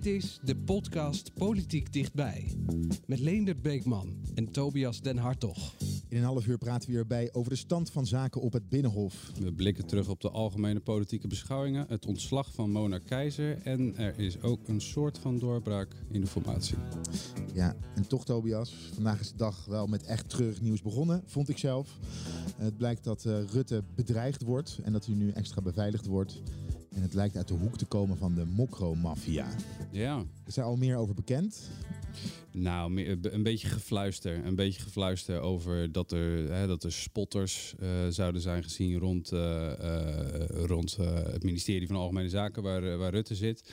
Dit is de podcast Politiek Dichtbij. Met Leendert Beekman en Tobias Den Hartog. In een half uur praten we hierbij over de stand van zaken op het Binnenhof. We blikken terug op de algemene politieke beschouwingen, het ontslag van Mona Keizer en er is ook een soort van doorbraak in de formatie. Ja, en toch Tobias, vandaag is de dag wel met echt treurig nieuws begonnen, vond ik zelf. Het blijkt dat uh, Rutte bedreigd wordt en dat hij nu extra beveiligd wordt. En het lijkt uit de hoek te komen van de mokro-maffia. Ja. Is er al meer over bekend? Nou, een beetje gefluister. Een beetje gefluister over dat er, hè, dat er spotters uh, zouden zijn gezien rond, uh, uh, rond het ministerie van Algemene Zaken, waar, waar Rutte zit.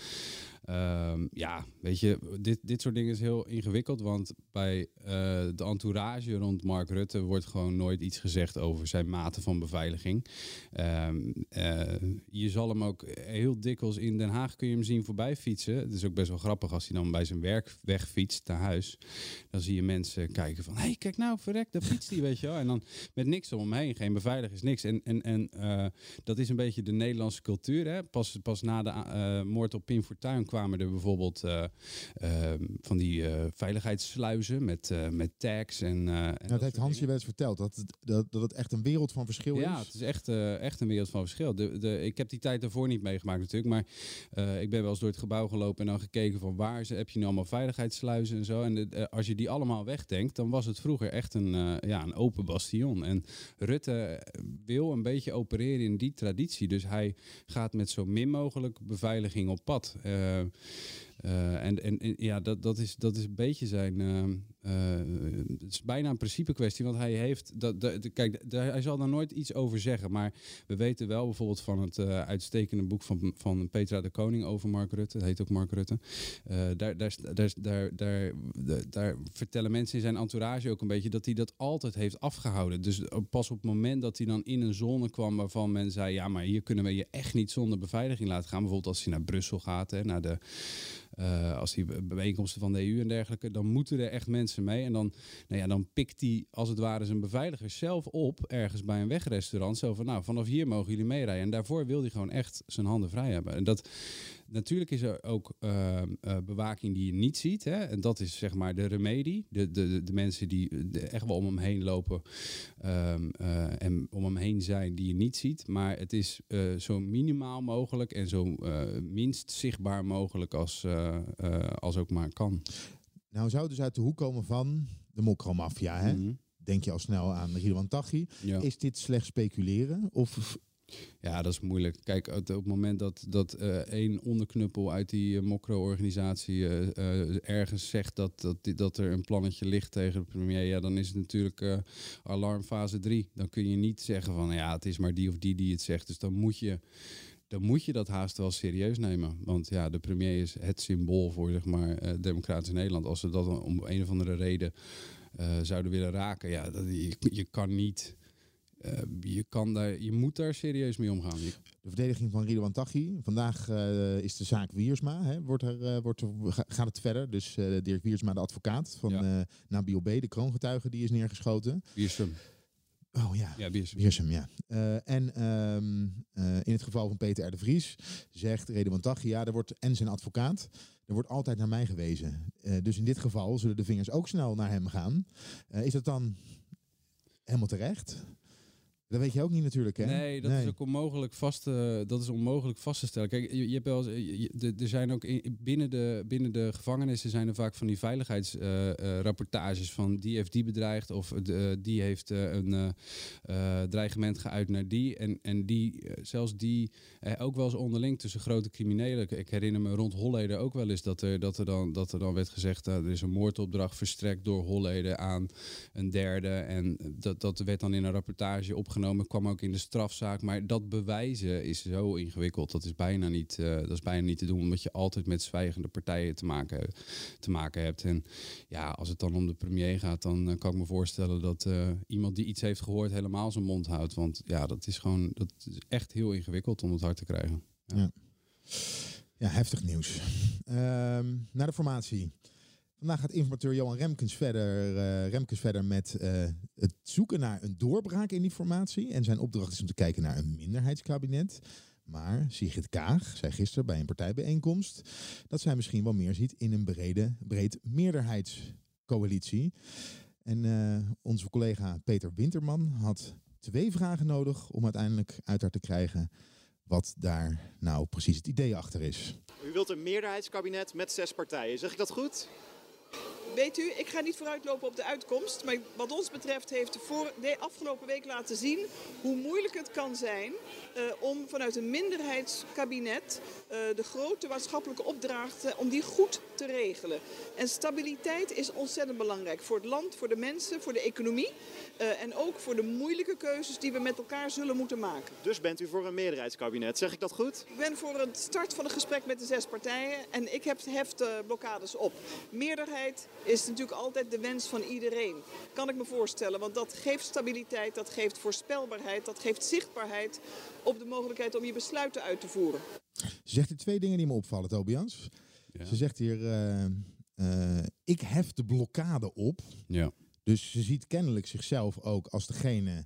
Um, ja, weet je, dit, dit soort dingen is heel ingewikkeld. Want bij uh, de entourage rond Mark Rutte wordt gewoon nooit iets gezegd over zijn mate van beveiliging. Um, uh, je zal hem ook heel dikwijls in Den Haag kun je hem zien voorbij fietsen. Het is ook best wel grappig als hij dan bij zijn werk wegfietst naar huis. Dan zie je mensen kijken van, hé, hey, kijk nou, verrek, daar fietst hij, weet je wel. En dan met niks om hem heen, geen beveiligers, niks. En, en, en uh, dat is een beetje de Nederlandse cultuur. Hè? Pas, pas na de moord op Pim Fortuyn kwamen er bijvoorbeeld uh, uh, van die uh, veiligheidssluizen met, met tags. En, nou, dat heeft Hans je wel eens verteld, dat het, dat, dat het echt een wereld van verschil is. Ja, het is echt, echt een wereld van verschil. De, de, ik heb die tijd daarvoor niet meegemaakt natuurlijk, maar ik ben wel eens door het gebouw gelopen en dan gekeken van waar ze, heb je nu allemaal veiligheidssluizen en zo. En de, als je die allemaal wegdenkt, dan was het vroeger echt een, ja, een open bastion. En Rutte wil een beetje opereren in die traditie. Dus hij gaat met zo min mogelijk beveiliging op pad. Uh, time. Uh, en, en, ja, dat, dat, is, dat is een beetje zijn. Uh, uh, het is bijna een principe kwestie. Want hij heeft. Dat, kijk, hij zal daar nooit iets over zeggen. Maar we weten wel bijvoorbeeld van het uitstekende boek van, van Petra de Koning over Mark Rutte. Dat heet ook Mark Rutte. daar, daar, daar, daar, daar, daar vertellen mensen in zijn entourage ook een beetje dat hij dat altijd heeft afgehouden. Dus pas op het moment dat hij dan in een zone kwam waarvan men zei: ja, maar hier kunnen we je echt niet zonder beveiliging laten gaan. Bijvoorbeeld als hij naar Brussel gaat, hè, naar de. Uh, als die bijeenkomsten van de EU en dergelijke, dan moeten er echt mensen mee. En dan, nou ja, dan pikt hij als het ware zijn beveiliger zelf op ergens bij een wegrestaurant. Zo van, nou, vanaf hier mogen jullie meerijden. En daarvoor wil hij gewoon echt zijn handen vrij hebben. En dat, natuurlijk is er ook uh, uh, bewaking die je niet ziet. Hè? En dat is zeg maar de remedie. De, de, de mensen die echt wel om hem heen lopen um, uh, en om hem heen zijn die je niet ziet. Maar het is zo minimaal mogelijk en zo minst zichtbaar mogelijk als, als ook maar kan. Nou zou dus uit de hoek komen van de mokromafia, hè? Mm -hmm. Denk je al snel aan Ridwan Taghi. Ja. Is dit slecht speculeren? Of ja, dat is moeilijk. Kijk, op het moment dat, dat uh, één onderknuppel uit die uh, Mokro-organisatie uh, ergens zegt dat, dat, dat er een plannetje ligt tegen de premier, ja, dan is het natuurlijk alarmfase 3. Dan kun je niet zeggen van ja, het is maar die of die die het zegt. Dus dan moet je, dan moet je dat haast wel serieus nemen. Want ja, de premier is het symbool voor zeg maar, democratisch Nederland. Als ze dat om een of andere reden zouden willen raken, ja, dat, je, je kan niet uh, je, kan daar, je moet daar serieus mee omgaan. Je... De verdediging van Ridwan Taghi. Vandaag uh, is de zaak Wiersma. Hè, wordt er, uh, wordt er, gaat het verder. Dus Dirk Wiersma, de advocaat van ja. Nabil B., de kroongetuige, die is neergeschoten. Wiersum. Oh ja, ja Wiersum. Wiersum ja. en um, in het geval van Peter R. de Vries zegt Ridwan Taghi, ja, er wordt, en zijn advocaat, er wordt altijd naar mij gewezen. dus in dit geval zullen de vingers ook snel naar hem gaan. is dat dan helemaal terecht? Dat weet je ook niet natuurlijk, hè? Nee, dat nee. is ook onmogelijk vast, te, dat is onmogelijk vast te stellen. Kijk, je, je hebt wel er zijn ook in, binnen, de, binnen de gevangenissen zijn er vaak van die veiligheidsrapportages uh, uh, van die heeft die bedreigd of uh, die heeft een dreigement geuit naar die. En, en die, zelfs die, ook wel eens onderling tussen grote criminelen. Ik herinner me rond Holleder ook wel eens dat er, dat er, dan, dat er dan werd gezegd, er is een moordopdracht verstrekt door Holleder aan een derde. En dat, dat werd dan in een rapportage opgenomen Kwam ook in de strafzaak. Maar dat bewijzen is zo ingewikkeld. Dat is bijna niet, eh, dat is bijna niet te doen. Omdat je altijd met zwijgende partijen te maken, te maken hebt. En ja, als het dan om de premier gaat, dan eh, kan ik me voorstellen dat eh, iemand die iets heeft gehoord helemaal zijn mond houdt. Want ja, dat is gewoon dat is echt heel ingewikkeld om het hard te krijgen. Ja, heftig nieuws. Ehm, naar de formatie. Vandaag gaat informateur Johan Remkens verder, eh, Remkens verder met eh, het zoeken naar een doorbraak in die formatie. En zijn opdracht is om te kijken naar een minderheidskabinet. Maar Sigrid Kaag zei gisteren bij een partijbijeenkomst dat zij misschien wel meer ziet in een brede, breed meerderheidscoalitie. En eh, onze collega Peter Winterman had twee vragen nodig om uiteindelijk uit haar te krijgen wat daar nou precies het idee achter is. U wilt een meerderheidskabinet met zes partijen. Zeg ik dat goed? Weet u, ik ga niet vooruitlopen op de uitkomst. Maar wat ons betreft heeft de, voor, de afgelopen week laten zien hoe moeilijk het kan zijn uh, om vanuit een minderheidskabinet uh, de grote maatschappelijke opdrachten, om die goed te regelen. En stabiliteit is ontzettend belangrijk voor het land, voor de mensen, voor de economie. Uh, en ook voor de moeilijke keuzes die we met elkaar zullen moeten maken. Dus bent u voor een meerderheidskabinet, zeg ik dat goed? Ik ben voor het start van een gesprek met de zes partijen en ik heb heft blokkades op. Meerderheid is natuurlijk altijd de wens van iedereen. Kan ik me voorstellen, want dat geeft stabiliteit, dat geeft voorspelbaarheid, dat geeft zichtbaarheid op de mogelijkheid om je besluiten uit te voeren. Ze zegt hier twee dingen die me opvallen, Tobias. Ja. Ze zegt hier, uh, uh, ik hef de blokkade op. Ja. Dus ze ziet kennelijk zichzelf ook als degene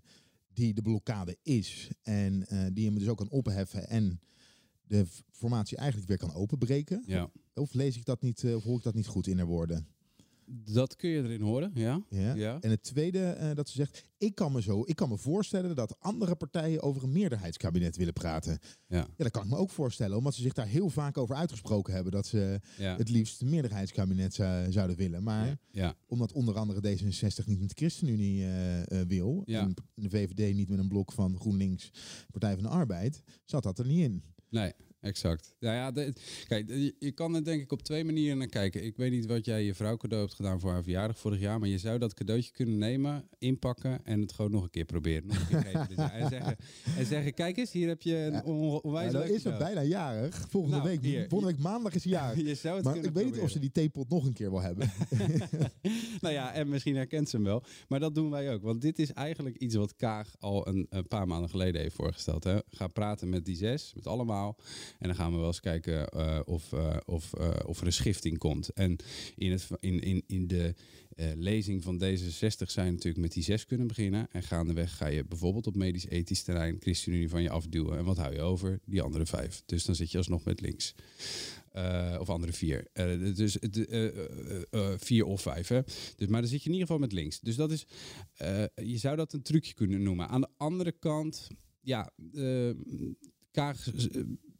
die de blokkade is. En uh, die hem dus ook kan opheffen en de formatie eigenlijk weer kan openbreken. Ja. Of lees ik dat niet, of hoor ik dat niet goed in haar woorden? Dat kun je erin horen, ja. ja. ja. En het tweede uh, dat ze zegt, ik kan me zo, ik kan me voorstellen dat andere partijen over een meerderheidskabinet willen praten. Ja. ja, dat kan ik me ook voorstellen, omdat ze zich daar heel vaak over uitgesproken hebben dat ze ja. het liefst een meerderheidskabinet zou, zouden willen. Maar. Ja. omdat onder andere D66 niet met de ChristenUnie uh, uh, wil en de VVD niet met een blok van GroenLinks, Partij van de Arbeid, zat dat er niet in. Nee. Exact. Ja, ja de, kijk, je, je kan er denk ik op twee manieren naar kijken. Ik weet niet wat jij je vrouw cadeau hebt gedaan voor haar verjaardag vorig jaar, maar je zou dat cadeautje kunnen nemen, inpakken en het gewoon nog een keer proberen. Nog een keer geven dit jaar. En, zeggen, en zeggen, kijk eens, hier heb je een on onwijs ja, nou is het bijna jarig. Volgende nou, week, hier, volgende week maandag is jarig. je zou het maar ik weet proberen. niet of ze die theepot nog een keer wil hebben. nou ja, en misschien herkent ze hem wel. Maar dat doen wij ook. Want dit is eigenlijk iets wat Kaag al een, een paar maanden geleden heeft voorgesteld. Hè. Ga praten met die zes, met allemaal. En dan gaan we wel eens kijken uh, of, uh, of, uh, of er een schifting komt. En in, het, in, in, in de lezing van D66 zijn natuurlijk met die zes kunnen beginnen. En gaandeweg ga je bijvoorbeeld op medisch-ethisch terrein ChristenUnie van je afduwen. En wat hou je over? Die andere vijf. Dus dan zit je alsnog met links. Of andere vier. Dus vier of vijf. Hè? Dus, maar dan zit je in ieder geval met links. Dus dat is, je zou dat een trucje kunnen noemen. Aan de andere kant, ja, Kaag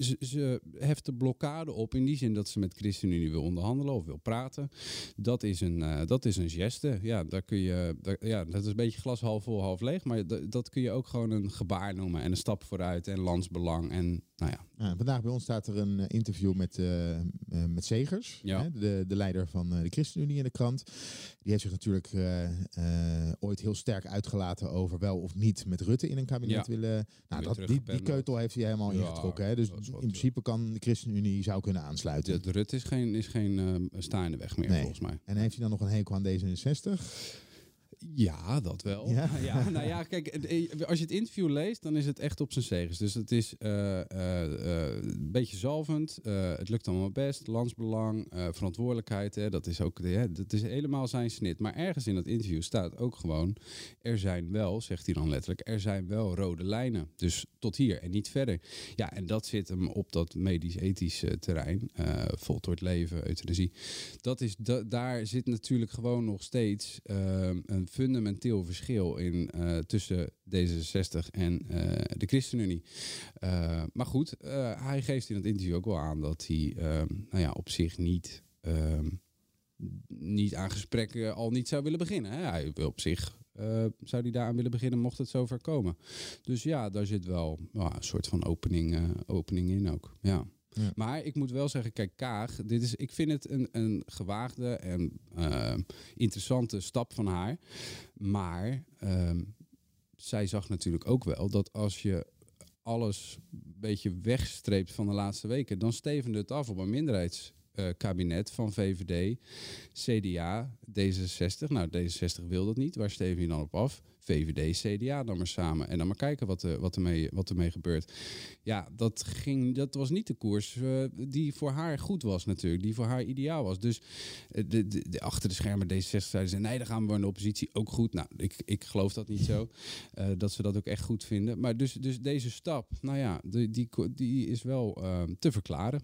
ze, ze heft de blokkade op in die zin dat ze met ChristenUnie wil onderhandelen of wil praten. Dat is een, uh, dat is een geste. Ja, daar kun je, daar, ja, dat is een beetje glas half vol, half leeg. Maar dat kun je ook gewoon een gebaar noemen en een stap vooruit en landsbelang. En nou ja. vandaag bij ons staat er een interview met, uh, uh, met Segers, ja. hè, de, de leider van de ChristenUnie in de krant. Die heeft zich natuurlijk ooit heel sterk uitgelaten over wel of niet met Rutte in een kabinet ja. willen. Nou, dat, die, die keutel heeft hij helemaal ja, ingetrokken. Hè? Dus in principe kan de ChristenUnie zou kunnen aansluiten. De, de Rutte is geen, is geen uh, staande weg meer, nee. volgens mij. En heeft hij dan nog een hekel aan D66? Ja, dat wel. Ja? ja, nou ja, kijk, als je het interview leest, dan is het echt op zijn zegens. Dus het is uh, uh, uh, een beetje zalvend. het lukt allemaal best. Landsbelang, verantwoordelijkheid. Hè, dat is ook ja, dat is helemaal zijn snit. Maar ergens in dat interview staat ook gewoon... er zijn wel, zegt hij dan letterlijk... er zijn wel rode lijnen. Dus tot hier en niet verder. Ja, en dat zit hem op dat medisch-ethisch terrein. voltooid leven, euthanasie. Dat is, da daar zit natuurlijk gewoon nog steeds een fundamenteel verschil in uh, tussen D66 en uh, de ChristenUnie. Uh, maar goed, hij geeft in het interview ook wel aan dat hij nou ja, op zich niet, niet aan gesprekken al niet zou willen beginnen. Hè? Hij wil op zich zou hij daaraan willen beginnen mocht het zover komen. Dus ja, daar zit wel een soort van opening, opening in ook. Ja. Maar ik moet wel zeggen, kijk, Kaag, dit is, ik vind het een, een gewaagde en uh, interessante stap van haar. Maar uh, zij zag natuurlijk ook wel dat als je alles een beetje wegstreept van de laatste weken, dan stevende het af op een minderheidskabinet van VVD, CDA, D66. Nou, D66 wil dat niet. Waar steven je dan op af? VVD, CDA dan maar samen. En dan maar kijken wat, er wat, ermee, wat ermee gebeurt. Ja, dat, ging, dat was niet de koers uh, die voor haar goed was natuurlijk. Die voor haar ideaal was. Dus uh, de, de, de, achter de schermen D66 zeiden ze... nee, dan gaan we in de oppositie ook goed. Nou, ik, ik geloof dat niet zo. Uh, dat ze dat ook echt goed vinden. Maar dus, dus deze stap, nou ja, die, die, die is wel te verklaren.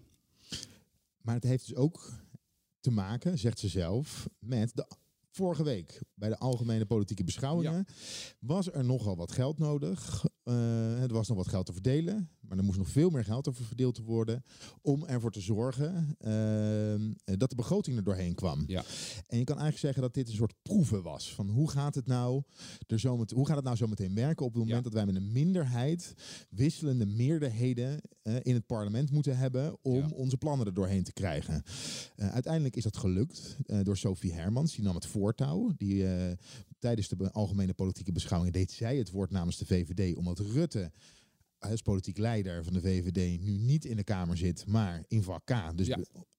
Maar het heeft dus ook te maken, zegt ze zelf, met de vorige week bij de algemene politieke beschouwingen ja. was er nogal wat geld nodig. Uh, er was nog wat geld te verdelen, maar er moest nog veel meer geld over verdeeld te worden om ervoor te zorgen uh, dat de begroting er doorheen kwam. Ja. En je kan eigenlijk zeggen dat dit een soort proeven was van hoe gaat het nou, er zo met, hoe gaat het nou zo meteen werken op het moment ja. dat wij met een minderheid wisselende meerderheden uh, in het parlement moeten hebben om ja. onze plannen er doorheen te krijgen. Uh, uiteindelijk is dat gelukt door Sophie Hermans, die nam het voortouw. Die tijdens de algemene politieke beschouwing deed zij het woord namens de VVD, omdat Rutte als politiek leider van de VVD nu niet in de Kamer zit, maar in vak K. Dus Ja.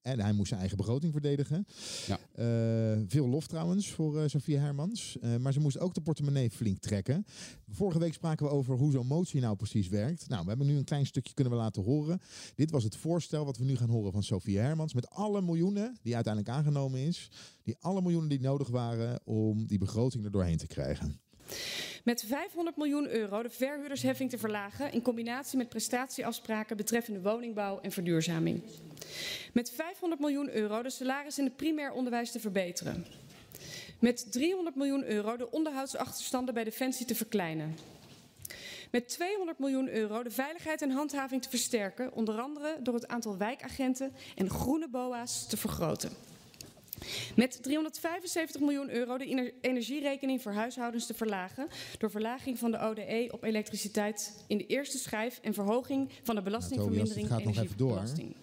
En hij moest zijn eigen begroting verdedigen. Ja. Uh, veel lof trouwens voor uh, Sofie Hermans. Uh, maar ze moest ook de portemonnee flink trekken. Vorige week spraken we over hoe zo'n motie nou precies werkt. Nou, we hebben nu een klein stukje kunnen we laten horen. Dit was het voorstel wat we nu gaan horen van Sofie Hermans. Met alle miljoenen die uiteindelijk aangenomen is. Die alle miljoenen die nodig waren om die begroting er doorheen te krijgen. Met 500 miljoen euro de verhuurdersheffing te verlagen in combinatie met prestatieafspraken betreffende woningbouw en verduurzaming. Met 500 miljoen euro de salaris in het primair onderwijs te verbeteren. Met 300 miljoen euro de onderhoudsachterstanden bij Defensie te verkleinen. Met 200 miljoen euro de veiligheid en handhaving te versterken, onder andere door het aantal wijkagenten en groene BOA's te vergroten. Met 375 miljoen euro de energierekening voor huishoudens te verlagen door verlaging van de ODE op elektriciteit in de eerste schijf en verhoging van de belastingvermindering nou, energiebelasting.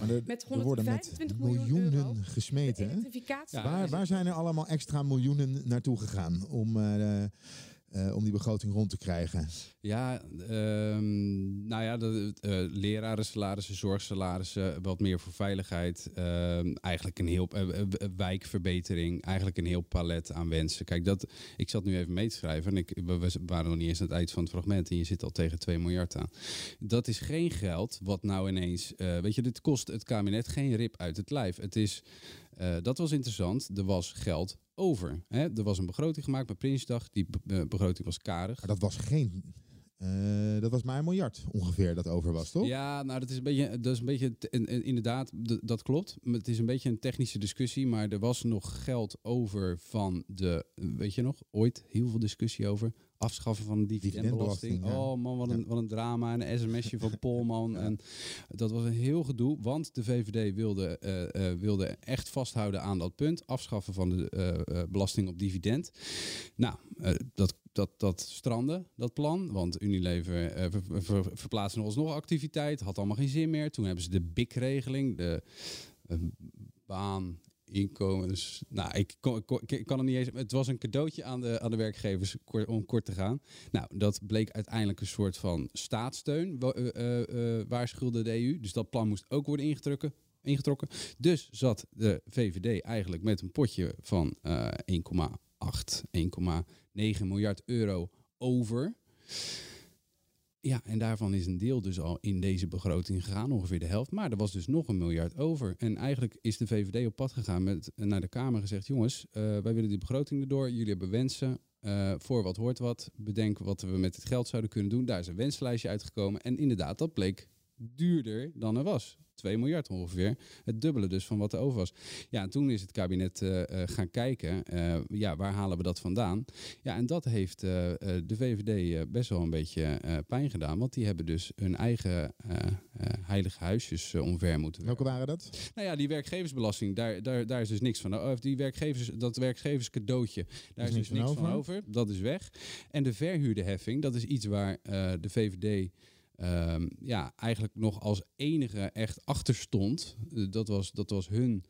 Maar er, met er worden met miljoenen euro gesmeten. Ja, waar, waar zijn er allemaal extra miljoenen naartoe gegaan om, uh, uh, om die begroting rond te krijgen? Ja, um, nou ja, de, uh, leraren, salarissen, zorgsalarissen, wat meer voor veiligheid. Uh, eigenlijk een heel uh, wijkverbetering, eigenlijk een heel palet aan wensen. Kijk, dat, ik zat nu even mee te schrijven en ik, we waren nog niet eens aan het eind van het fragment en je zit al tegen 2 miljard aan. Dat is geen geld wat nou ineens, weet je, dit kost het kabinet geen rip uit het lijf. Het is, dat was interessant, er was geld over. Hè? Er was een begroting gemaakt met Prinsdag, die be begroting was karig. Maar dat was geen uh, dat was maar een miljard ongeveer dat over was, toch? Ja, nou dat is een beetje, dat is een beetje inderdaad, dat klopt. Het is een beetje een technische discussie, maar er was nog geld over van de, weet je nog, ooit heel veel discussie over afschaffen van de dividendbelasting. Ja. Oh man, wat een, wat een drama. En een sms'je van Polman. En dat was een heel gedoe, want de VVD wilde, uh, uh, wilde echt vasthouden aan dat punt. Afschaffen van de uh, belasting op dividend. Nou, dat, dat, dat strandde, dat plan. Want Unilever uh, ver, ver, verplaatste nog alsnog activiteit. Had allemaal geen zin meer. Toen hebben ze de BIC-regeling, de uh, inkomens. Nou, ik, kon, kan het niet eens. Het was een cadeautje aan de, aan de werkgevers om kort te gaan. Nou, dat bleek uiteindelijk een soort van staatssteun, uh, uh, waarschuwde de EU. Dus dat plan moest ook worden ingetrokken. Ingetrokken. Dus zat de VVD eigenlijk met een potje van 1,8, 1,9 miljard euro over. Ja, en daarvan is een deel dus al in deze begroting gegaan, ongeveer de helft. Maar er was dus nog een miljard over. En eigenlijk is de VVD op pad gegaan met naar de Kamer gezegd: jongens, uh, wij willen die begroting erdoor. Jullie hebben wensen. Uh, voor wat hoort wat. Bedenk wat we met het geld zouden kunnen doen. Daar is een wenslijstje uitgekomen. En inderdaad, dat bleek duurder dan er was. 2 miljard ongeveer. Het dubbele dus van wat er over was. Ja, en toen is het kabinet uh, uh, gaan kijken, uh, ja, waar halen we dat vandaan? Ja, en dat heeft de VVD best wel een beetje pijn gedaan, want die hebben dus hun eigen heilige huisjes omver moeten Welke waren dat? Nou ja, die werkgeversbelasting, daar, daar, daar is dus niks van. Of die werkgevers, dat werkgeverscadeautje, daar is, is dus niks van over. van over. Dat is weg. En de verhuurdeheffing, dat is iets waar de VVD Um, ja, eigenlijk nog als enige echt achter stond. Uh, dat, was, dat was hun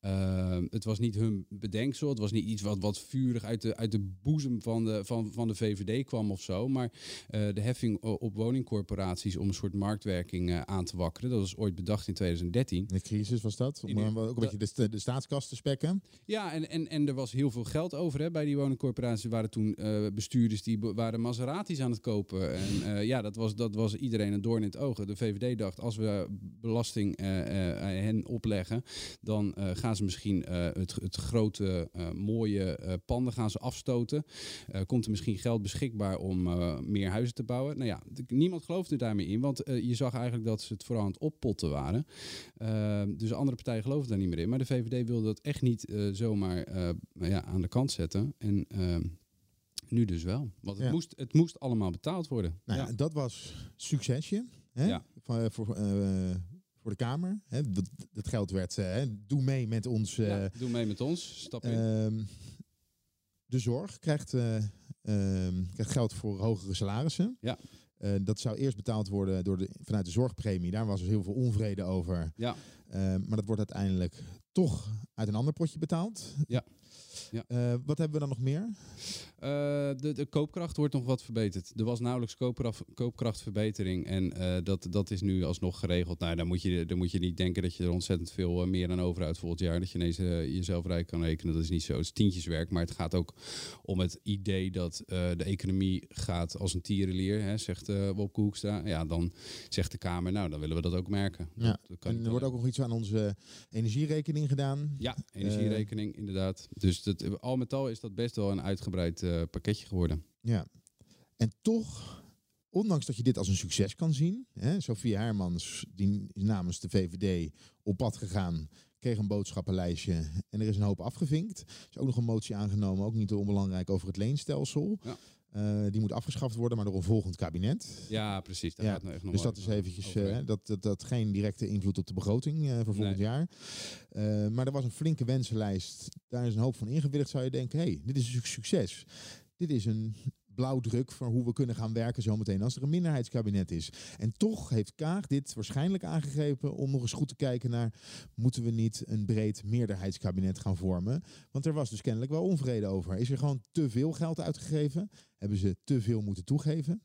Ehm, het was niet hun bedenksel. Het was niet iets wat, wat vurig uit de, uit de boezem van de, van, van de VVD kwam of zo. Maar eh, de heffing op woningcorporaties om een soort marktwerking eh, aan te wakkeren. Dat was ooit bedacht in 2013. In de crisis was dat, om eh, ook een beetje de, de staatskast te spekken. Ja, en, en, en er was heel veel geld over hè, bij die woningcorporaties. Er waren toen bestuurders die waren Maseratis aan het kopen. En ja, dat was, dat was iedereen een doorn in het oog. De VVD dacht, als we belasting hen opleggen... dan eh, gaan ze misschien eh, het, het grote, eh, mooie eh, panden gaan ze afstoten. Komt er misschien geld beschikbaar om meer huizen te bouwen? Nou ja, niemand geloofde daarmee in. Want je zag eigenlijk dat ze het vooral aan het oppotten waren. Dus andere partijen geloofden daar niet meer in. Maar de VVD wilde dat echt niet zomaar uh, ja, aan de kant zetten. En uh, nu dus wel. Want het, Ja. moest, het moest allemaal betaald worden. Nou, ja. ja, dat was succesje hè? Ja. Voor, voor, voor de Kamer. Hè? Dat, dat geld werd, eh, hè, doe mee met ons. eh, Ja, doe mee met ons. Stap in. ehm, de zorg krijgt, eh, ehm, krijgt geld voor hogere salarissen. Ja. Dat zou eerst betaald worden door de, vanuit de zorgpremie. Daar was dus heel veel onvrede over. ja. Ehm, maar dat wordt uiteindelijk toch uit een ander potje betaald. Ja. Ja. Eh, wat hebben we dan nog meer? Uh, de, de koopkracht wordt nog wat verbeterd. Er was nauwelijks koopkracht, koopkrachtverbetering. En uh, dat, dat is nu alsnog geregeld. Nou, dan moet, je, dan moet je niet denken dat je er ontzettend veel uh, meer aan overhoudt volgend jaar. Dat je ineens jezelf rijk kan rekenen. Dat is niet zo. Het is tientjeswerk. Maar het gaat ook om het idee dat de economie gaat als een tierenlier. Hè, zegt Wopke Hoekstra. Ja, dan zegt de Kamer, nou, dan willen we dat ook merken. Ja. Dat, dat en er wordt ook nog iets aan onze energierekening gedaan. Ja, energierekening, inderdaad. Dus dat, al met al is dat best wel een uitgebreid uh, pakketje geworden. Ja. En toch, ondanks dat je dit als een succes kan zien, hè, Sofie Hermans, die is namens de VVD op pad gegaan, kreeg een boodschappenlijstje en er is een hoop afgevinkt. Er is ook nog een motie aangenomen, ook niet te onbelangrijk, over het leenstelsel. Ja. Uh, die moet afgeschaft worden, maar door een volgend kabinet. Ja, precies. Daar ja. gaat echt nog dus dat is eventjes uh, dat, dat, dat geen directe invloed op de begroting uh, voor volgend Nee. jaar. Maar er was een flinke wensenlijst. Daar is een hoop van ingewilligd. Zou je denken, hé, hey, dit is een succes. Dit is een blauwdruk voor hoe we kunnen gaan werken zometeen als er een minderheidskabinet is. En toch heeft Kaag dit waarschijnlijk aangegrepen om nog eens goed te kijken naar moeten we niet een breed meerderheidskabinet gaan vormen? Want er was dus kennelijk wel onvrede over. Is er gewoon te veel geld uitgegeven? Hebben ze te veel moeten toegeven?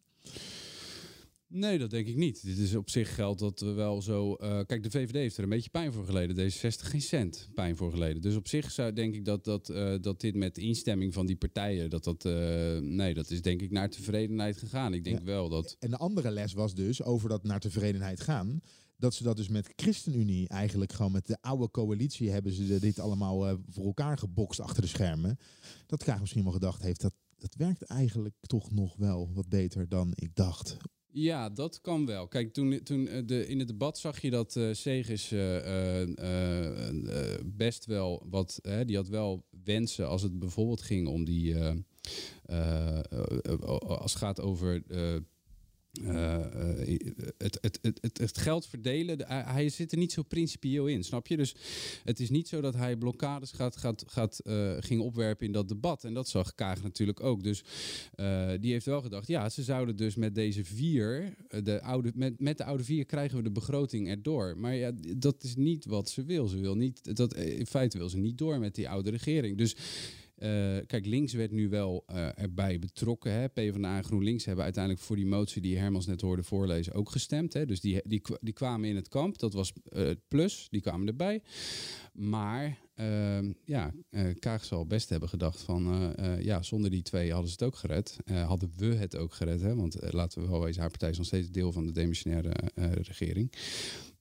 Nee, dat denk ik niet. Dit is op zich geld dat we wel zo. Uh, kijk, de VVD heeft er een beetje pijn voor geleden. Deze 60 geen cent pijn voor geleden. Dus op zich zou denk ik dat, dat, uh, dat dit met instemming van die partijen. Dat dat. Uh, nee, dat is denk ik naar tevredenheid gegaan. Ik denk ja. wel dat. En de andere les was dus over dat naar tevredenheid gaan. Dat ze dat dus met ChristenUnie eigenlijk gewoon met de oude coalitie hebben ze dit allemaal voor elkaar gebokst achter de schermen. Dat Kaag misschien wel gedacht heeft dat het werkt eigenlijk toch nog wel wat beter dan ik dacht. Ja, dat kan wel. Kijk, toen, toen uh, de, in het debat zag je dat uh, best wel wat... die had wel wensen als het bijvoorbeeld ging om die... als het gaat over... Uh, uh, het, het, het, het, geld verdelen, hij, zit er niet zo principieel in, snap je? Dus het is niet zo dat hij blokkades gaat, gaat, gaat, uh, ging opwerpen in dat debat. En dat zag Kaag natuurlijk ook. Dus die heeft wel gedacht, ja, ze zouden dus met deze vier, de oude, met, met de oude vier krijgen we de begroting erdoor. Maar ja, dat is niet wat ze wil. Ze wil niet, dat, in feite wil ze niet door met die oude regering. Dus kijk, links werd nu wel uh, erbij betrokken. Hè. PvdA en GroenLinks hebben uiteindelijk voor die motie die Hermans net hoorde voorlezen ook gestemd. Hè. Dus die, die, die kwamen in het kamp. Dat was uh, het plus. Die kwamen erbij. Maar ehm, ja, Kaag zal best hebben gedacht van... ja, zonder die twee hadden ze het ook gered. hadden we het ook gered. Hè. Want laten we wel wezen, haar partij is nog steeds deel van de demissionaire regering.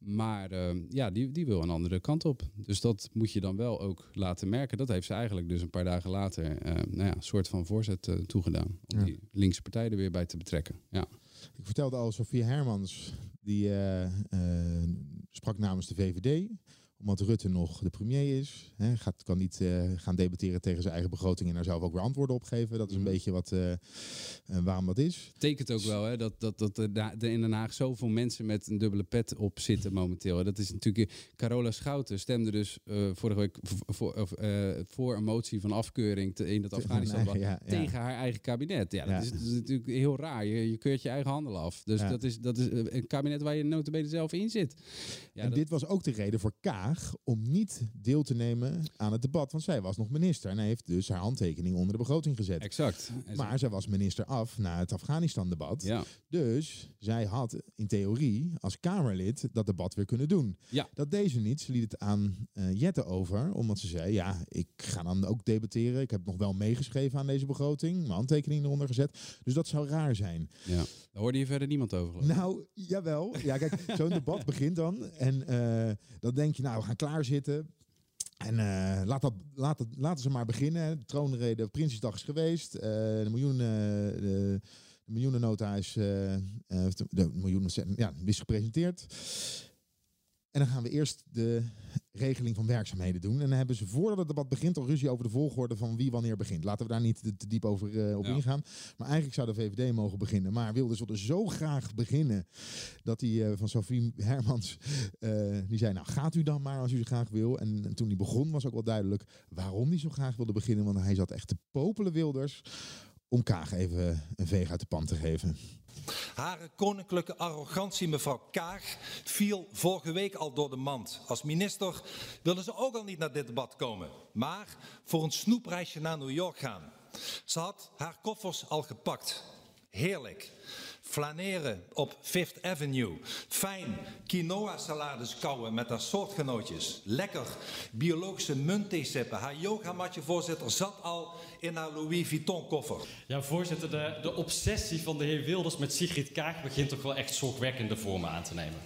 Maar uh, ja, die, die wil een andere kant op. Dus dat moet je dan wel ook laten merken. Dat heeft ze eigenlijk dus een paar dagen later uh, nou ja, een soort van voorzet uh, toegedaan. Om ja. die linkse partij er weer bij te betrekken. Ja. Ik vertelde al, Sofie Hermans, die eh, sprak namens de VVD omdat Rutte nog de premier is. Hè, gaat, kan niet uh, gaan debatteren tegen zijn eigen begroting en daar zelf ook weer antwoorden op geven. Dat is een mm. beetje wat, uh, waarom dat is. Tekent ook wel hè, dat, dat, dat er in Den Haag zoveel mensen met een dubbele pet op zitten momenteel. Dat is natuurlijk. Carola Schouten stemde dus vorige week voor, voor een motie van afkeuring te, in dat Afghanistan nee, ja, ja. tegen haar eigen kabinet. Ja, dat. Is, dat, Is, natuurlijk heel raar. Je, je keurt je eigen handel af. Dus dat, is, dat is een kabinet waar je notabene zelf in zit. en dit was ook de reden voor Kaag Kaag om niet deel te nemen aan het debat. Want zij was nog minister en hij heeft dus haar handtekening onder de begroting gezet. Exact. Maar zij was minister af na het Afghanistan-debat. Ja. Dus zij had in theorie als Kamerlid dat debat weer kunnen doen. Ja. Dat deed ze niet. Ze liet het aan eh, Jette over, omdat ze zei: Ja, ik ga dan ook debatteren. Ik heb nog wel meegeschreven aan deze begroting, mijn handtekening eronder gezet. Dus dat zou raar zijn. Ja. Daar hoorde je verder niemand over. Nou, jawel. Ja, kijk, zo'n debat begint dan. En eh, dan denk je, nou, gaan klaarzitten. En eh, laat dat, laat het, laten ze maar beginnen. De troonrede, Prinsjesdag is geweest. Eh, de miljoenen... de, de miljoenennota is, eh, eh, de miljoenen, ja, is gepresenteerd. En dan gaan we eerst de regeling van werkzaamheden doen. En dan hebben ze voordat het debat begint al ruzie over de volgorde van wie wanneer begint. Laten we daar niet te, diep over eh, op Ja. ingaan. Maar eigenlijk zou de VVD mogen beginnen. Maar Wilders wilde zo graag beginnen dat hij eh, van Sophie Hermans, eh, die zei nou gaat u dan maar als u zo graag wil. En, en toen hij begon was ook wel duidelijk waarom hij zo graag wilde beginnen. Want hij zat echt te popelen Wilders om Kaag even een veeg uit de pan te geven. Hare koninklijke arrogantie, mevrouw Kaag, viel vorige week al door de mand. Als minister wilde ze ook al niet naar dit debat komen, maar voor een snoepreisje naar New York gaan. Ze had haar koffers al gepakt. Heerlijk. Flaneren op Fifth Avenue. Fijn quinoa salades kouwen met haar soortgenootjes. Lekker biologische muntthee sippen. Haar yogamatje voorzitter zat al in haar Louis Vuitton koffer. Ja, voorzitter, de, de obsessie van de heer Wilders met Sigrid Kaag begint toch wel echt zorgwekkende vormen aan te nemen.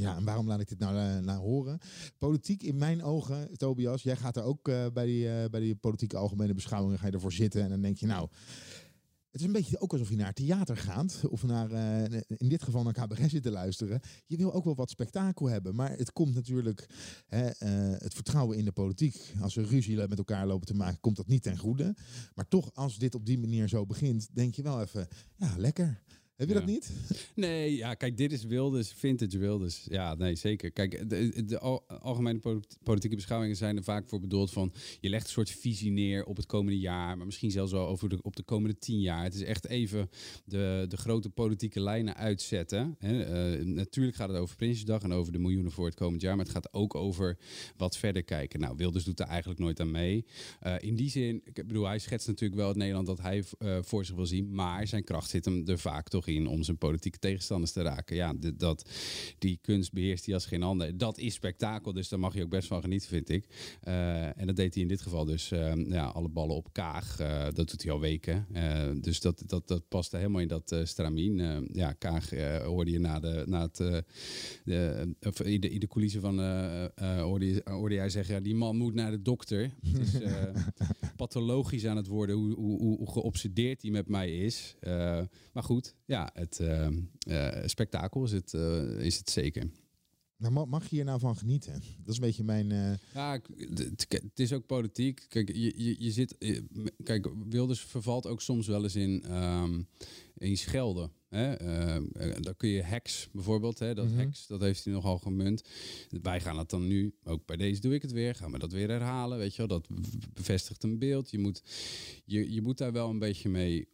Ja, en waarom laat ik dit nou eh, naar horen? Politiek in mijn ogen, Tobias, jij gaat er ook eh, bij, die, eh, bij die politieke algemene beschouwingen, ga je ervoor zitten en dan denk je nou, het is een beetje ook alsof je naar theater gaat of naar, eh, in dit geval naar cabaret zit te luisteren. Je wil ook wel wat spektakel hebben, maar het komt natuurlijk, hè, eh, het vertrouwen in de politiek, als we ruzie met elkaar lopen te maken, komt dat niet ten goede. Maar toch, als dit op die manier zo begint, denk je wel even, ja, lekker. Heb je Ja. dat niet? Nee, ja, kijk, dit is Wilders, vintage Wilders. Ja, nee, zeker. Kijk, de, de al- algemene po- politieke beschouwingen zijn er vaak voor bedoeld van... je legt een soort visie neer op het komende jaar... maar misschien zelfs wel over de, op de komende tien jaar. Het is echt even de, de grote politieke lijnen uitzetten. Hè. Eh, natuurlijk gaat het over Prinsjesdag en over de miljoenen voor het komend jaar... maar het gaat ook over wat verder kijken. Nou, Wilders doet daar eigenlijk nooit aan mee. Eh, in die zin, ik bedoel, hij schetst natuurlijk wel het Nederland dat hij eh, voor zich wil zien... maar zijn kracht zit hem er vaak toch in om zijn politieke tegenstanders te raken. Ja, dat, die kunst beheerst hij als geen ander. Dat is spektakel, dus daar mag je ook best van genieten, vind ik. Eh, en dat deed hij in dit geval dus. eh, ja, alle ballen op Kaag, eh, dat doet hij al weken. Dus dat, dat, dat paste helemaal in dat stramien. Ja, Kaag hoorde je na, de, na het... de, of in, de, in de coulissen van... hoorde, je, hoorde jij zeggen, ja, die man moet naar de dokter. Het is pathologisch aan het worden hoe, hoe, hoe, hoe geobsedeerd hij met mij is. Maar goed, ja, het eh, eh, spektakel is het, eh, is het zeker. Nou, ma- mag je hier nou van genieten? Dat is een beetje mijn... eh, Ja, het is ook politiek. Kijk, je, je, je zit. Kijk, Wilders vervalt ook soms wel eens in, ehm, in schelden. Hè? Eh, dan kun je hacks bijvoorbeeld, hè? dat Mhm. hacks, dat heeft hij nogal gemunt. Wij gaan het dan nu, ook bij deze doe ik het weer, gaan we dat weer herhalen, weet je wel. Dat bevestigt een beeld. Je moet, je, je moet daar wel een beetje mee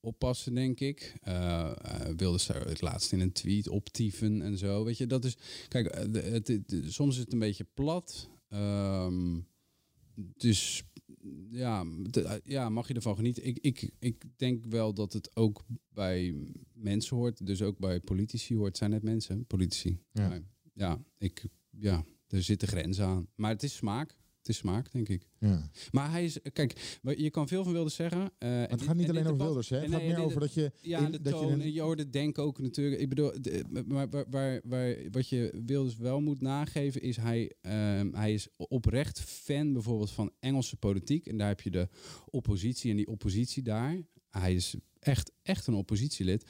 oppassen, denk ik. Eh eh, Wilders zou het laatst in een tweet optieven en zo, weet je. Dat is, kijk, eh, de- het, het- soms is het een beetje plat. Ehm, dus ja, de- ja, mag je ervan genieten? Ik, ik, ik denk wel dat het ook bij mensen hoort, dus ook bij politici hoort. Het zijn net mensen, politici. Ja. Ja, ik, ja, er zitten grenzen aan. Maar het is smaak. Het is smaak, denk ik. ja. Maar hij is, kijk, je kan veel van Wilders zeggen. eh, Maar het dit- gaat niet alleen over debat- Wilders, hè? Het gaat meer dit- over dat je... ja, in- de dat je toon. een- en je hoort het denken ook natuurlijk. Ik bedoel, de- maar waar, waar, waar, wat je Wilders wel moet nageven is hij, ehm, hij is oprecht fan bijvoorbeeld van Engelse politiek. En daar heb je de oppositie en die oppositie daar. Hij is echt, echt een oppositielid.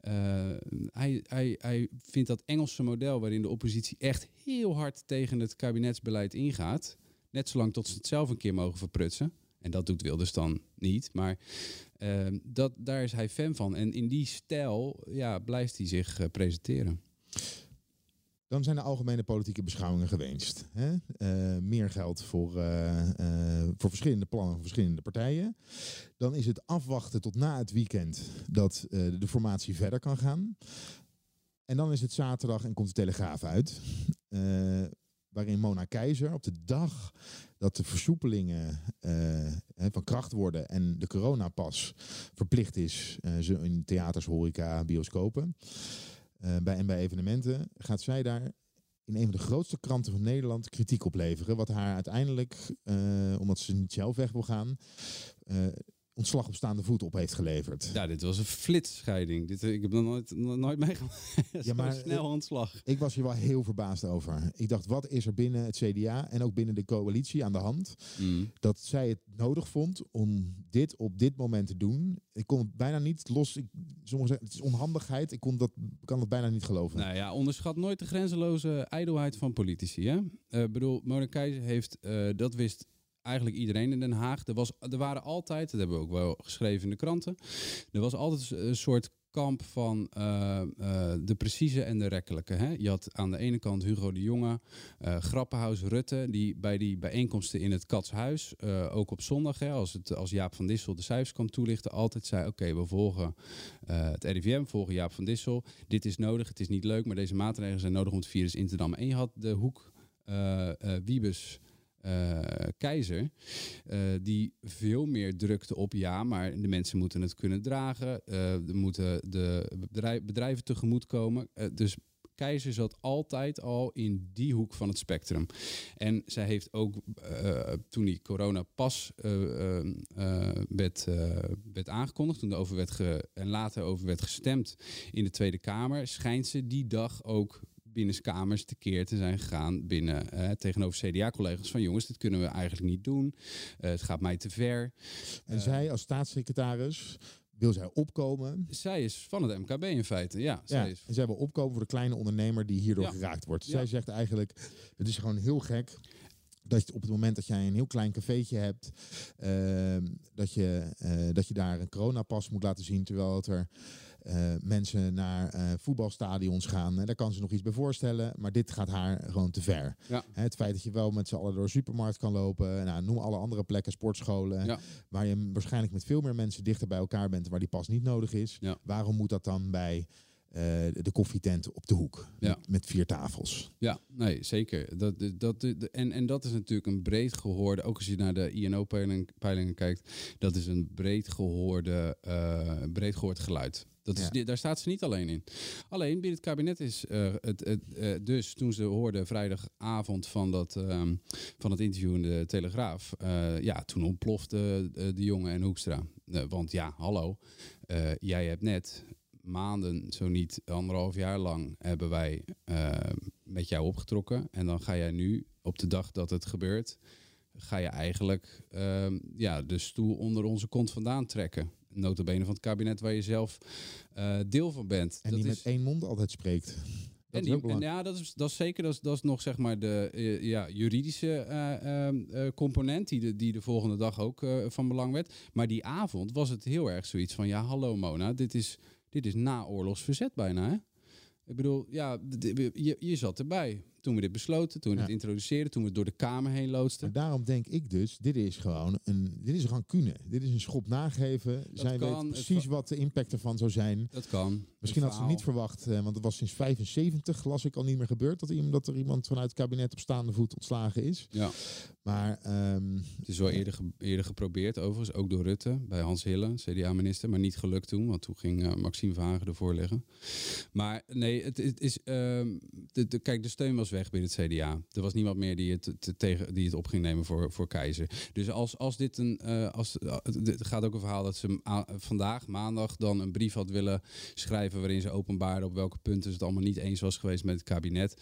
Eh, hij, hij, hij vindt dat Engelse model waarin de oppositie echt heel hard tegen het kabinetsbeleid ingaat. Net zolang tot ze het zelf een keer mogen verprutsen. En dat doet Wilders dan niet. Maar Ehm, dat, daar is hij fan van. En in die stijl ja, blijft hij zich eh, presenteren. Dan zijn de algemene politieke beschouwingen gewenst. Hè? Eh, meer geld voor, eh, voor verschillende plannen van verschillende partijen. Dan is het afwachten tot na het weekend dat de formatie verder kan gaan. En dan is het zaterdag en komt de Telegraaf uit. Waarin Mona Keizer op de dag dat de versoepelingen eh, van kracht worden en de coronapas verplicht is, ze in theaters, horeca, bioscopen, eh, bij, en bij evenementen, gaat zij daar in een van de grootste kranten van Nederland kritiek op leveren. Wat haar uiteindelijk, omdat ze niet zelf weg wil gaan, ontslag op staande voet op heeft geleverd. Ja, dit was een flitsscheiding. Dit, ik heb nog nooit, nog nooit meegemaakt. ja, maar, snel eh, ontslag. Ik was hier wel heel verbaasd over. Ik dacht, wat is er binnen het CDA en ook binnen de coalitie aan de hand? Mm. Dat zij het nodig vond om dit op dit moment te doen. Ik kon het bijna niet los. Ik, sommigen zeggen, het is onhandigheid. Ik kon dat, kan het bijna niet geloven. Nou ja, onderschat nooit de grenzeloze ijdelheid van politici. Hè? Eh, Ik bedoel, Mona Keizer heeft, eh, dat wist eigenlijk iedereen in Den Haag. Er, was, er waren altijd, dat hebben we ook wel geschreven in de kranten, er was altijd een soort kamp van eh, eh, de precieze en de rekkelijke. Hè? Je had aan de ene kant Hugo de Jonge, eh Grappenhuis, Rutte, die bij die bijeenkomsten in het Katshuis, ook op zondag, hè, als, het, als Jaap van Dissel de cijfers kwam toelichten, altijd zei: Oké, we volgen het RIVM, volgen Jaap van Dissel. Dit is nodig, het is niet leuk, maar deze maatregelen zijn nodig om het virus in te dammen. En je had de hoek Wiebes. Eh, keizer, eh, die veel meer drukte op ja, maar de mensen moeten het kunnen dragen, eh er moeten de bedrijf, bedrijven tegemoetkomen. Dus Keizer zat altijd al in die hoek van het spectrum. En zij heeft ook, toen die corona pas eh, eh, eh, werd, aangekondigd, toen er over werd en later over werd gestemd in de Tweede Kamer, schijnt ze die dag ook binnenskamers tekeer te zijn gegaan binnen eh, tegenover CDA-collega's van jongens, dit kunnen we eigenlijk niet doen. Eh, het gaat mij te ver. En zij als staatssecretaris wil zij opkomen. Zij is van het MKB in feite, ja. Ja, Zij is en zij wil opkomen voor de kleine ondernemer die hierdoor Ja. geraakt wordt. Ja. Zij zegt eigenlijk, het is gewoon heel gek dat je op het moment dat jij een heel klein cafeetje hebt, ehm, dat, je, eh, dat je daar een coronapas moet laten zien, terwijl het er eh, mensen naar eh, voetbalstadions gaan. En daar kan ze nog iets bij voorstellen, maar dit gaat haar gewoon te ver. Ja. Het feit dat je wel met z'n allen door een supermarkt kan lopen, nou, noem alle andere plekken, sportscholen, Ja. waar je waarschijnlijk met veel meer mensen dichter bij elkaar bent, waar die pas niet nodig is. Ja. Waarom moet dat dan bij eh, de koffietent op de hoek Ja. met, vier tafels? Ja, nee, zeker. Dat, dat, en, en dat is natuurlijk een breed gehoorde, ook als je naar de INO-peilingen kijkt, dat is een breed gehoorde, eh, breed gehoord geluid. Dat is, Ja. Daar staat ze niet alleen in. Alleen binnen het kabinet is eh, het, het, dus toen ze hoorden vrijdagavond van, dat, ehm, van het interview in de Telegraaf, ja, toen ontplofte de jongen en Hoekstra. Want ja, hallo, jij hebt net maanden, zo niet anderhalf jaar lang, hebben wij eh, met jou opgetrokken. En dan ga jij nu, op de dag dat het gebeurt, ga je eigenlijk ehm, ja, de stoel onder onze kont vandaan trekken. Notabene van het kabinet waar je zelf eh, deel van bent. En Dat die is- met één mond altijd spreekt. Dat en die, en ja, dat is, dat is zeker. Dat is, dat is nog zeg maar de eh, ja, juridische eh, ehm, eh, component die de, die de volgende dag ook van belang werd. Maar die avond was het heel erg zoiets van: ja, hallo Mona, dit is, dit is naoorlogs verzet bijna. Hè? Ik bedoel, ja, je, je zat erbij toen we dit besloten, toen we Ja. dit introduceerden, toen we het door de Kamer heen loodsten. Daarom denk ik dus, dit is gewoon een, dit is rancune. Dit is een schop nageven. Zij kan, weet precies wat de impact ervan zou zijn. Dat kan. Misschien had ze niet verwacht, eh, want het was sinds 75, las ik al niet meer gebeurd, dat, iemand, dat er iemand vanuit het kabinet op staande voet ontslagen is. Ja. Maar ehm, Het is wel eerder, ge- eerder geprobeerd, overigens, ook door Rutte, bij Hans Hille, CDA-minister, maar niet gelukt toen, want toen ging eh, Maxime Verhagen ervoor liggen. Maar nee, het, het is, ehm, de, de, kijk, de steun was weg binnen het CDA. Er was niemand meer die het, te- tegen, die het op ging nemen voor, voor Keizer. Dus als, als dit een, eh, als, eh, het gaat ook een verhaal dat ze vandaag, maandag, dan een brief had willen schrijven waarin ze openbaarde op welke punten ze het allemaal niet eens was geweest met het kabinet.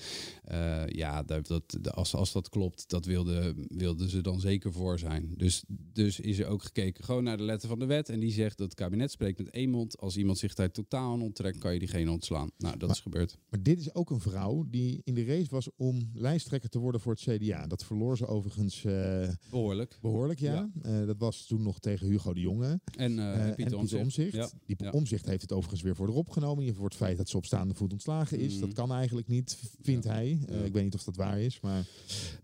Eh, ja, dat, dat, als, als dat klopt, dat wilden wilde ze dan zeker voor zijn. Dus, dus is er ook gekeken gewoon naar de letter van de wet. En die zegt dat het kabinet spreekt met één mond. Als iemand zich daar totaal aan onttrekt, kan je diegene ontslaan. Nou, dat Maar- is gebeurd. Maar dit is ook een vrouw die in de race was om lijsttrekker te worden voor het CDA. Dat verloor ze overigens eh, Behoorlijk. behoorlijk, ja. Eh, dat was toen nog tegen Hugo de Jonge. En, eh, en Pieter. Omtzigt. Ja. Die Ja. Omzicht heeft het overigens weer voor erop genomen. Voor het feit dat ze op staande voet ontslagen is. Mm. Dat kan eigenlijk niet, vindt hij. Ik weet niet of dat waar is. Maar,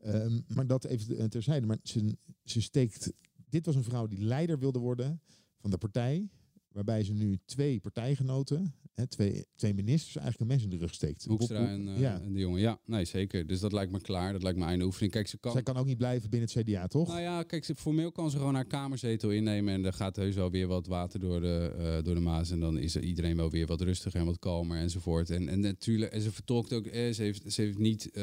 ehm, maar dat even terzijde. Maar ze, ze steekt... Dit was een vrouw die leider wilde worden van de partij. Waarbij ze nu twee partijgenoten, hè, twee, twee ministers, eigenlijk een mes in de rug steekt. Hoekstra en, eh, ja. en de jongen. Ja, nee, zeker. Dus dat lijkt me klaar. Dat lijkt me einde oefening. Kijk, ze kan... Zij kan ook niet blijven binnen het CDA, toch? Nou ja, kijk, ze, formeel kan ze gewoon haar kamerzetel innemen. En er gaat heus wel weer wat water door de, eh, door de maas. En dan is er iedereen wel weer wat rustiger en wat kalmer enzovoort. En, en natuurlijk, en ze vertolkt ook, eh, ze, heeft, ze heeft niet, eh,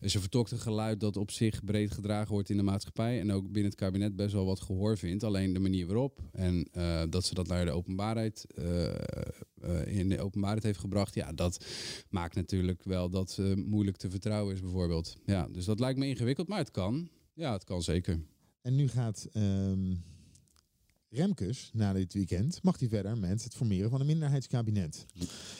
ze vertolkt een geluid dat op zich breed gedragen wordt in de maatschappij. En ook binnen het kabinet best wel wat gehoor vindt. Alleen de manier waarop. En dat ze dat naar de openbaarheid, eh, eh, in de openbaarheid heeft gebracht. Ja, dat maakt natuurlijk wel dat ze moeilijk te vertrouwen is bijvoorbeeld. Ja, dus dat lijkt me ingewikkeld, maar het kan. Ja, het kan zeker. En nu gaat ehm, Remkes, na dit weekend, mag hij verder met het formeren van een minderheidskabinet.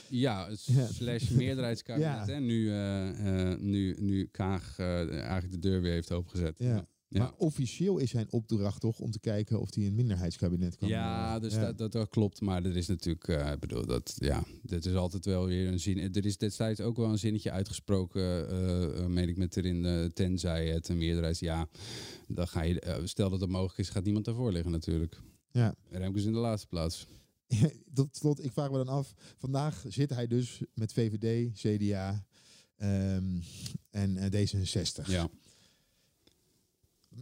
Ja, slash meerderheidskabinet. Ja. Hè? Nu, eh, eh, nu, nu Kaag eh, eigenlijk de deur weer heeft opengezet. Ja. Ja. Maar officieel is zijn opdracht toch om te kijken of hij een minderheidskabinet kan Ja, eh, dus ja. Dat, dat, dat klopt. Maar er is natuurlijk, ik bedoel, dat, ja, dit is altijd wel weer een zin. Er is destijds ook wel een zinnetje uitgesproken, eh, meen ik met erin, eh, tenzij het een meerderheid. Ja, dan ga je, stel dat het mogelijk is, gaat niemand daarvoor liggen natuurlijk. Ja. Remkes in de laatste plaats. Tot slot, ik vraag me dan af. Vandaag zit hij dus met VVD, CDA ehm, en eh, D66. Ja.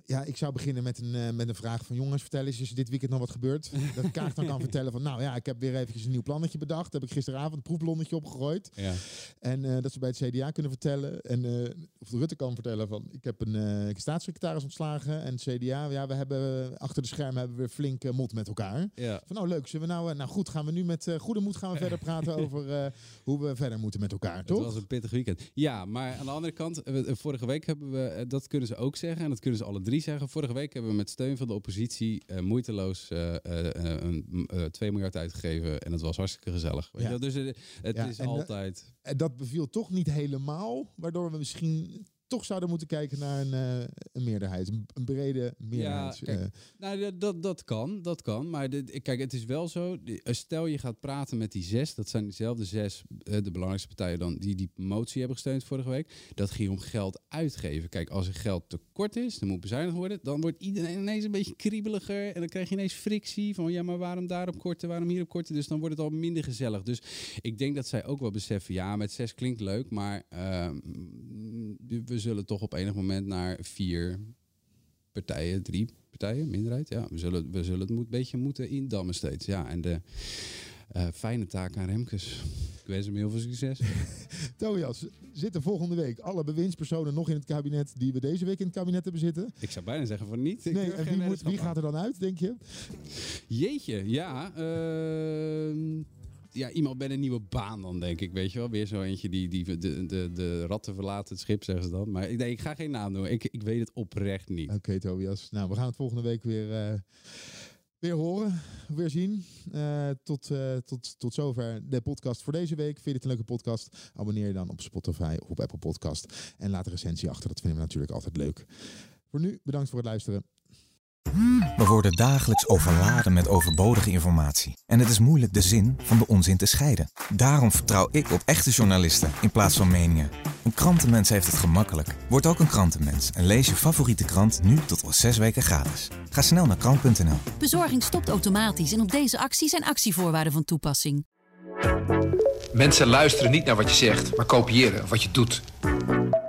Ja, ik zou beginnen met een, eh, met een vraag van jongens, vertel eens, is dit weekend nog wat gebeurd? Dat Kaag dan kan vertellen van, nou ja, ik heb weer eventjes een nieuw plannetje bedacht. Heb ik gisteravond een proefballonnetje opgegooid. Ja. En eh, dat ze bij het CDA kunnen vertellen. En eh, of de Rutte kan vertellen van ik heb een staatssecretaris ontslagen. En het CDA, ja, we hebben achter de schermen hebben we weer flink mot met elkaar. Ja. Van nou leuk, zullen we nou, nou goed, gaan we nu met goede moed gaan we verder praten over hoe we verder moeten met elkaar, Het toch? was een pittig weekend. Ja, maar aan de andere kant, vorige week hebben we, dat kunnen ze ook zeggen en dat kunnen ze alle drie zeggen. Vorige week hebben we met steun van de oppositie eh, moeiteloos eh, eh, eh, een, eh, 2 miljard uitgegeven en dat was hartstikke gezellig. Ja. Dus het Ja, is en, altijd... En dat beviel toch niet helemaal, waardoor we misschien toch zouden moeten kijken naar een, eh, een meerderheid, een, een brede meerderheid. kijk, eh. Nou, dat, dat, kan, dat kan. Maar dit- kijk, het is wel zo. eh, Stel je gaat praten met die zes, dat zijn diezelfde zes, de belangrijkste partijen dan, die die motie hebben gesteund vorige week. Dat ging om geld uitgeven. Kijk, als er geld tekort is, dan moet bezuinigd worden. Dan wordt iedereen ineens een beetje kriebeliger. En dan krijg je ineens frictie van, ja, maar waarom daarop korten, waarom hierop korten? Dus dan wordt het al minder gezellig. Dus ik denk dat zij ook wel beseffen, ja, met zes klinkt leuk, maar ehm, we zullen toch op enig moment naar vier partijen, drie partijen, minderheid. Ja, we zullen, we zullen het moet, beetje moeten indammen steeds. Ja, en de eh, fijne taak aan Remkes. Ik wens hem heel veel succes. Tobias, zitten volgende week alle bewindspersonen nog in het kabinet die we deze week in het kabinet hebben zitten? Ik zou bijna zeggen van niet. Ik Nee, en wie, moet, wie gaat er dan uit, denk je? Jeetje, ja. ehm, ja, iemand met een nieuwe baan dan, denk ik. Weet je wel, weer zo eentje die, die de, de, de ratten verlaten het schip, zeggen ze dan. Maar ik, nee, ik ga geen naam noemen. Ik, ik weet het oprecht niet. Oké, Tobias. Nou, we gaan het volgende week weer, eh, weer horen, weer zien. Eh, tot, eh, tot, tot zover de podcast voor deze week. Vind je dit een leuke podcast? Abonneer je dan op Spotify of op Apple Podcast. En laat een recensie achter. Dat vinden we natuurlijk altijd leuk. Voor nu, bedankt voor het luisteren. We worden dagelijks overladen met overbodige informatie. En het is moeilijk de zin van de onzin te scheiden. Daarom vertrouw ik op echte journalisten in plaats van meningen. Een krantenmens heeft het gemakkelijk. Word ook een krantenmens en lees je favoriete krant nu tot al zes weken gratis. Ga snel naar krant.nl. Bezorging stopt automatisch en op deze actie zijn actievoorwaarden van toepassing. Mensen luisteren niet naar wat je zegt, maar kopiëren wat je doet.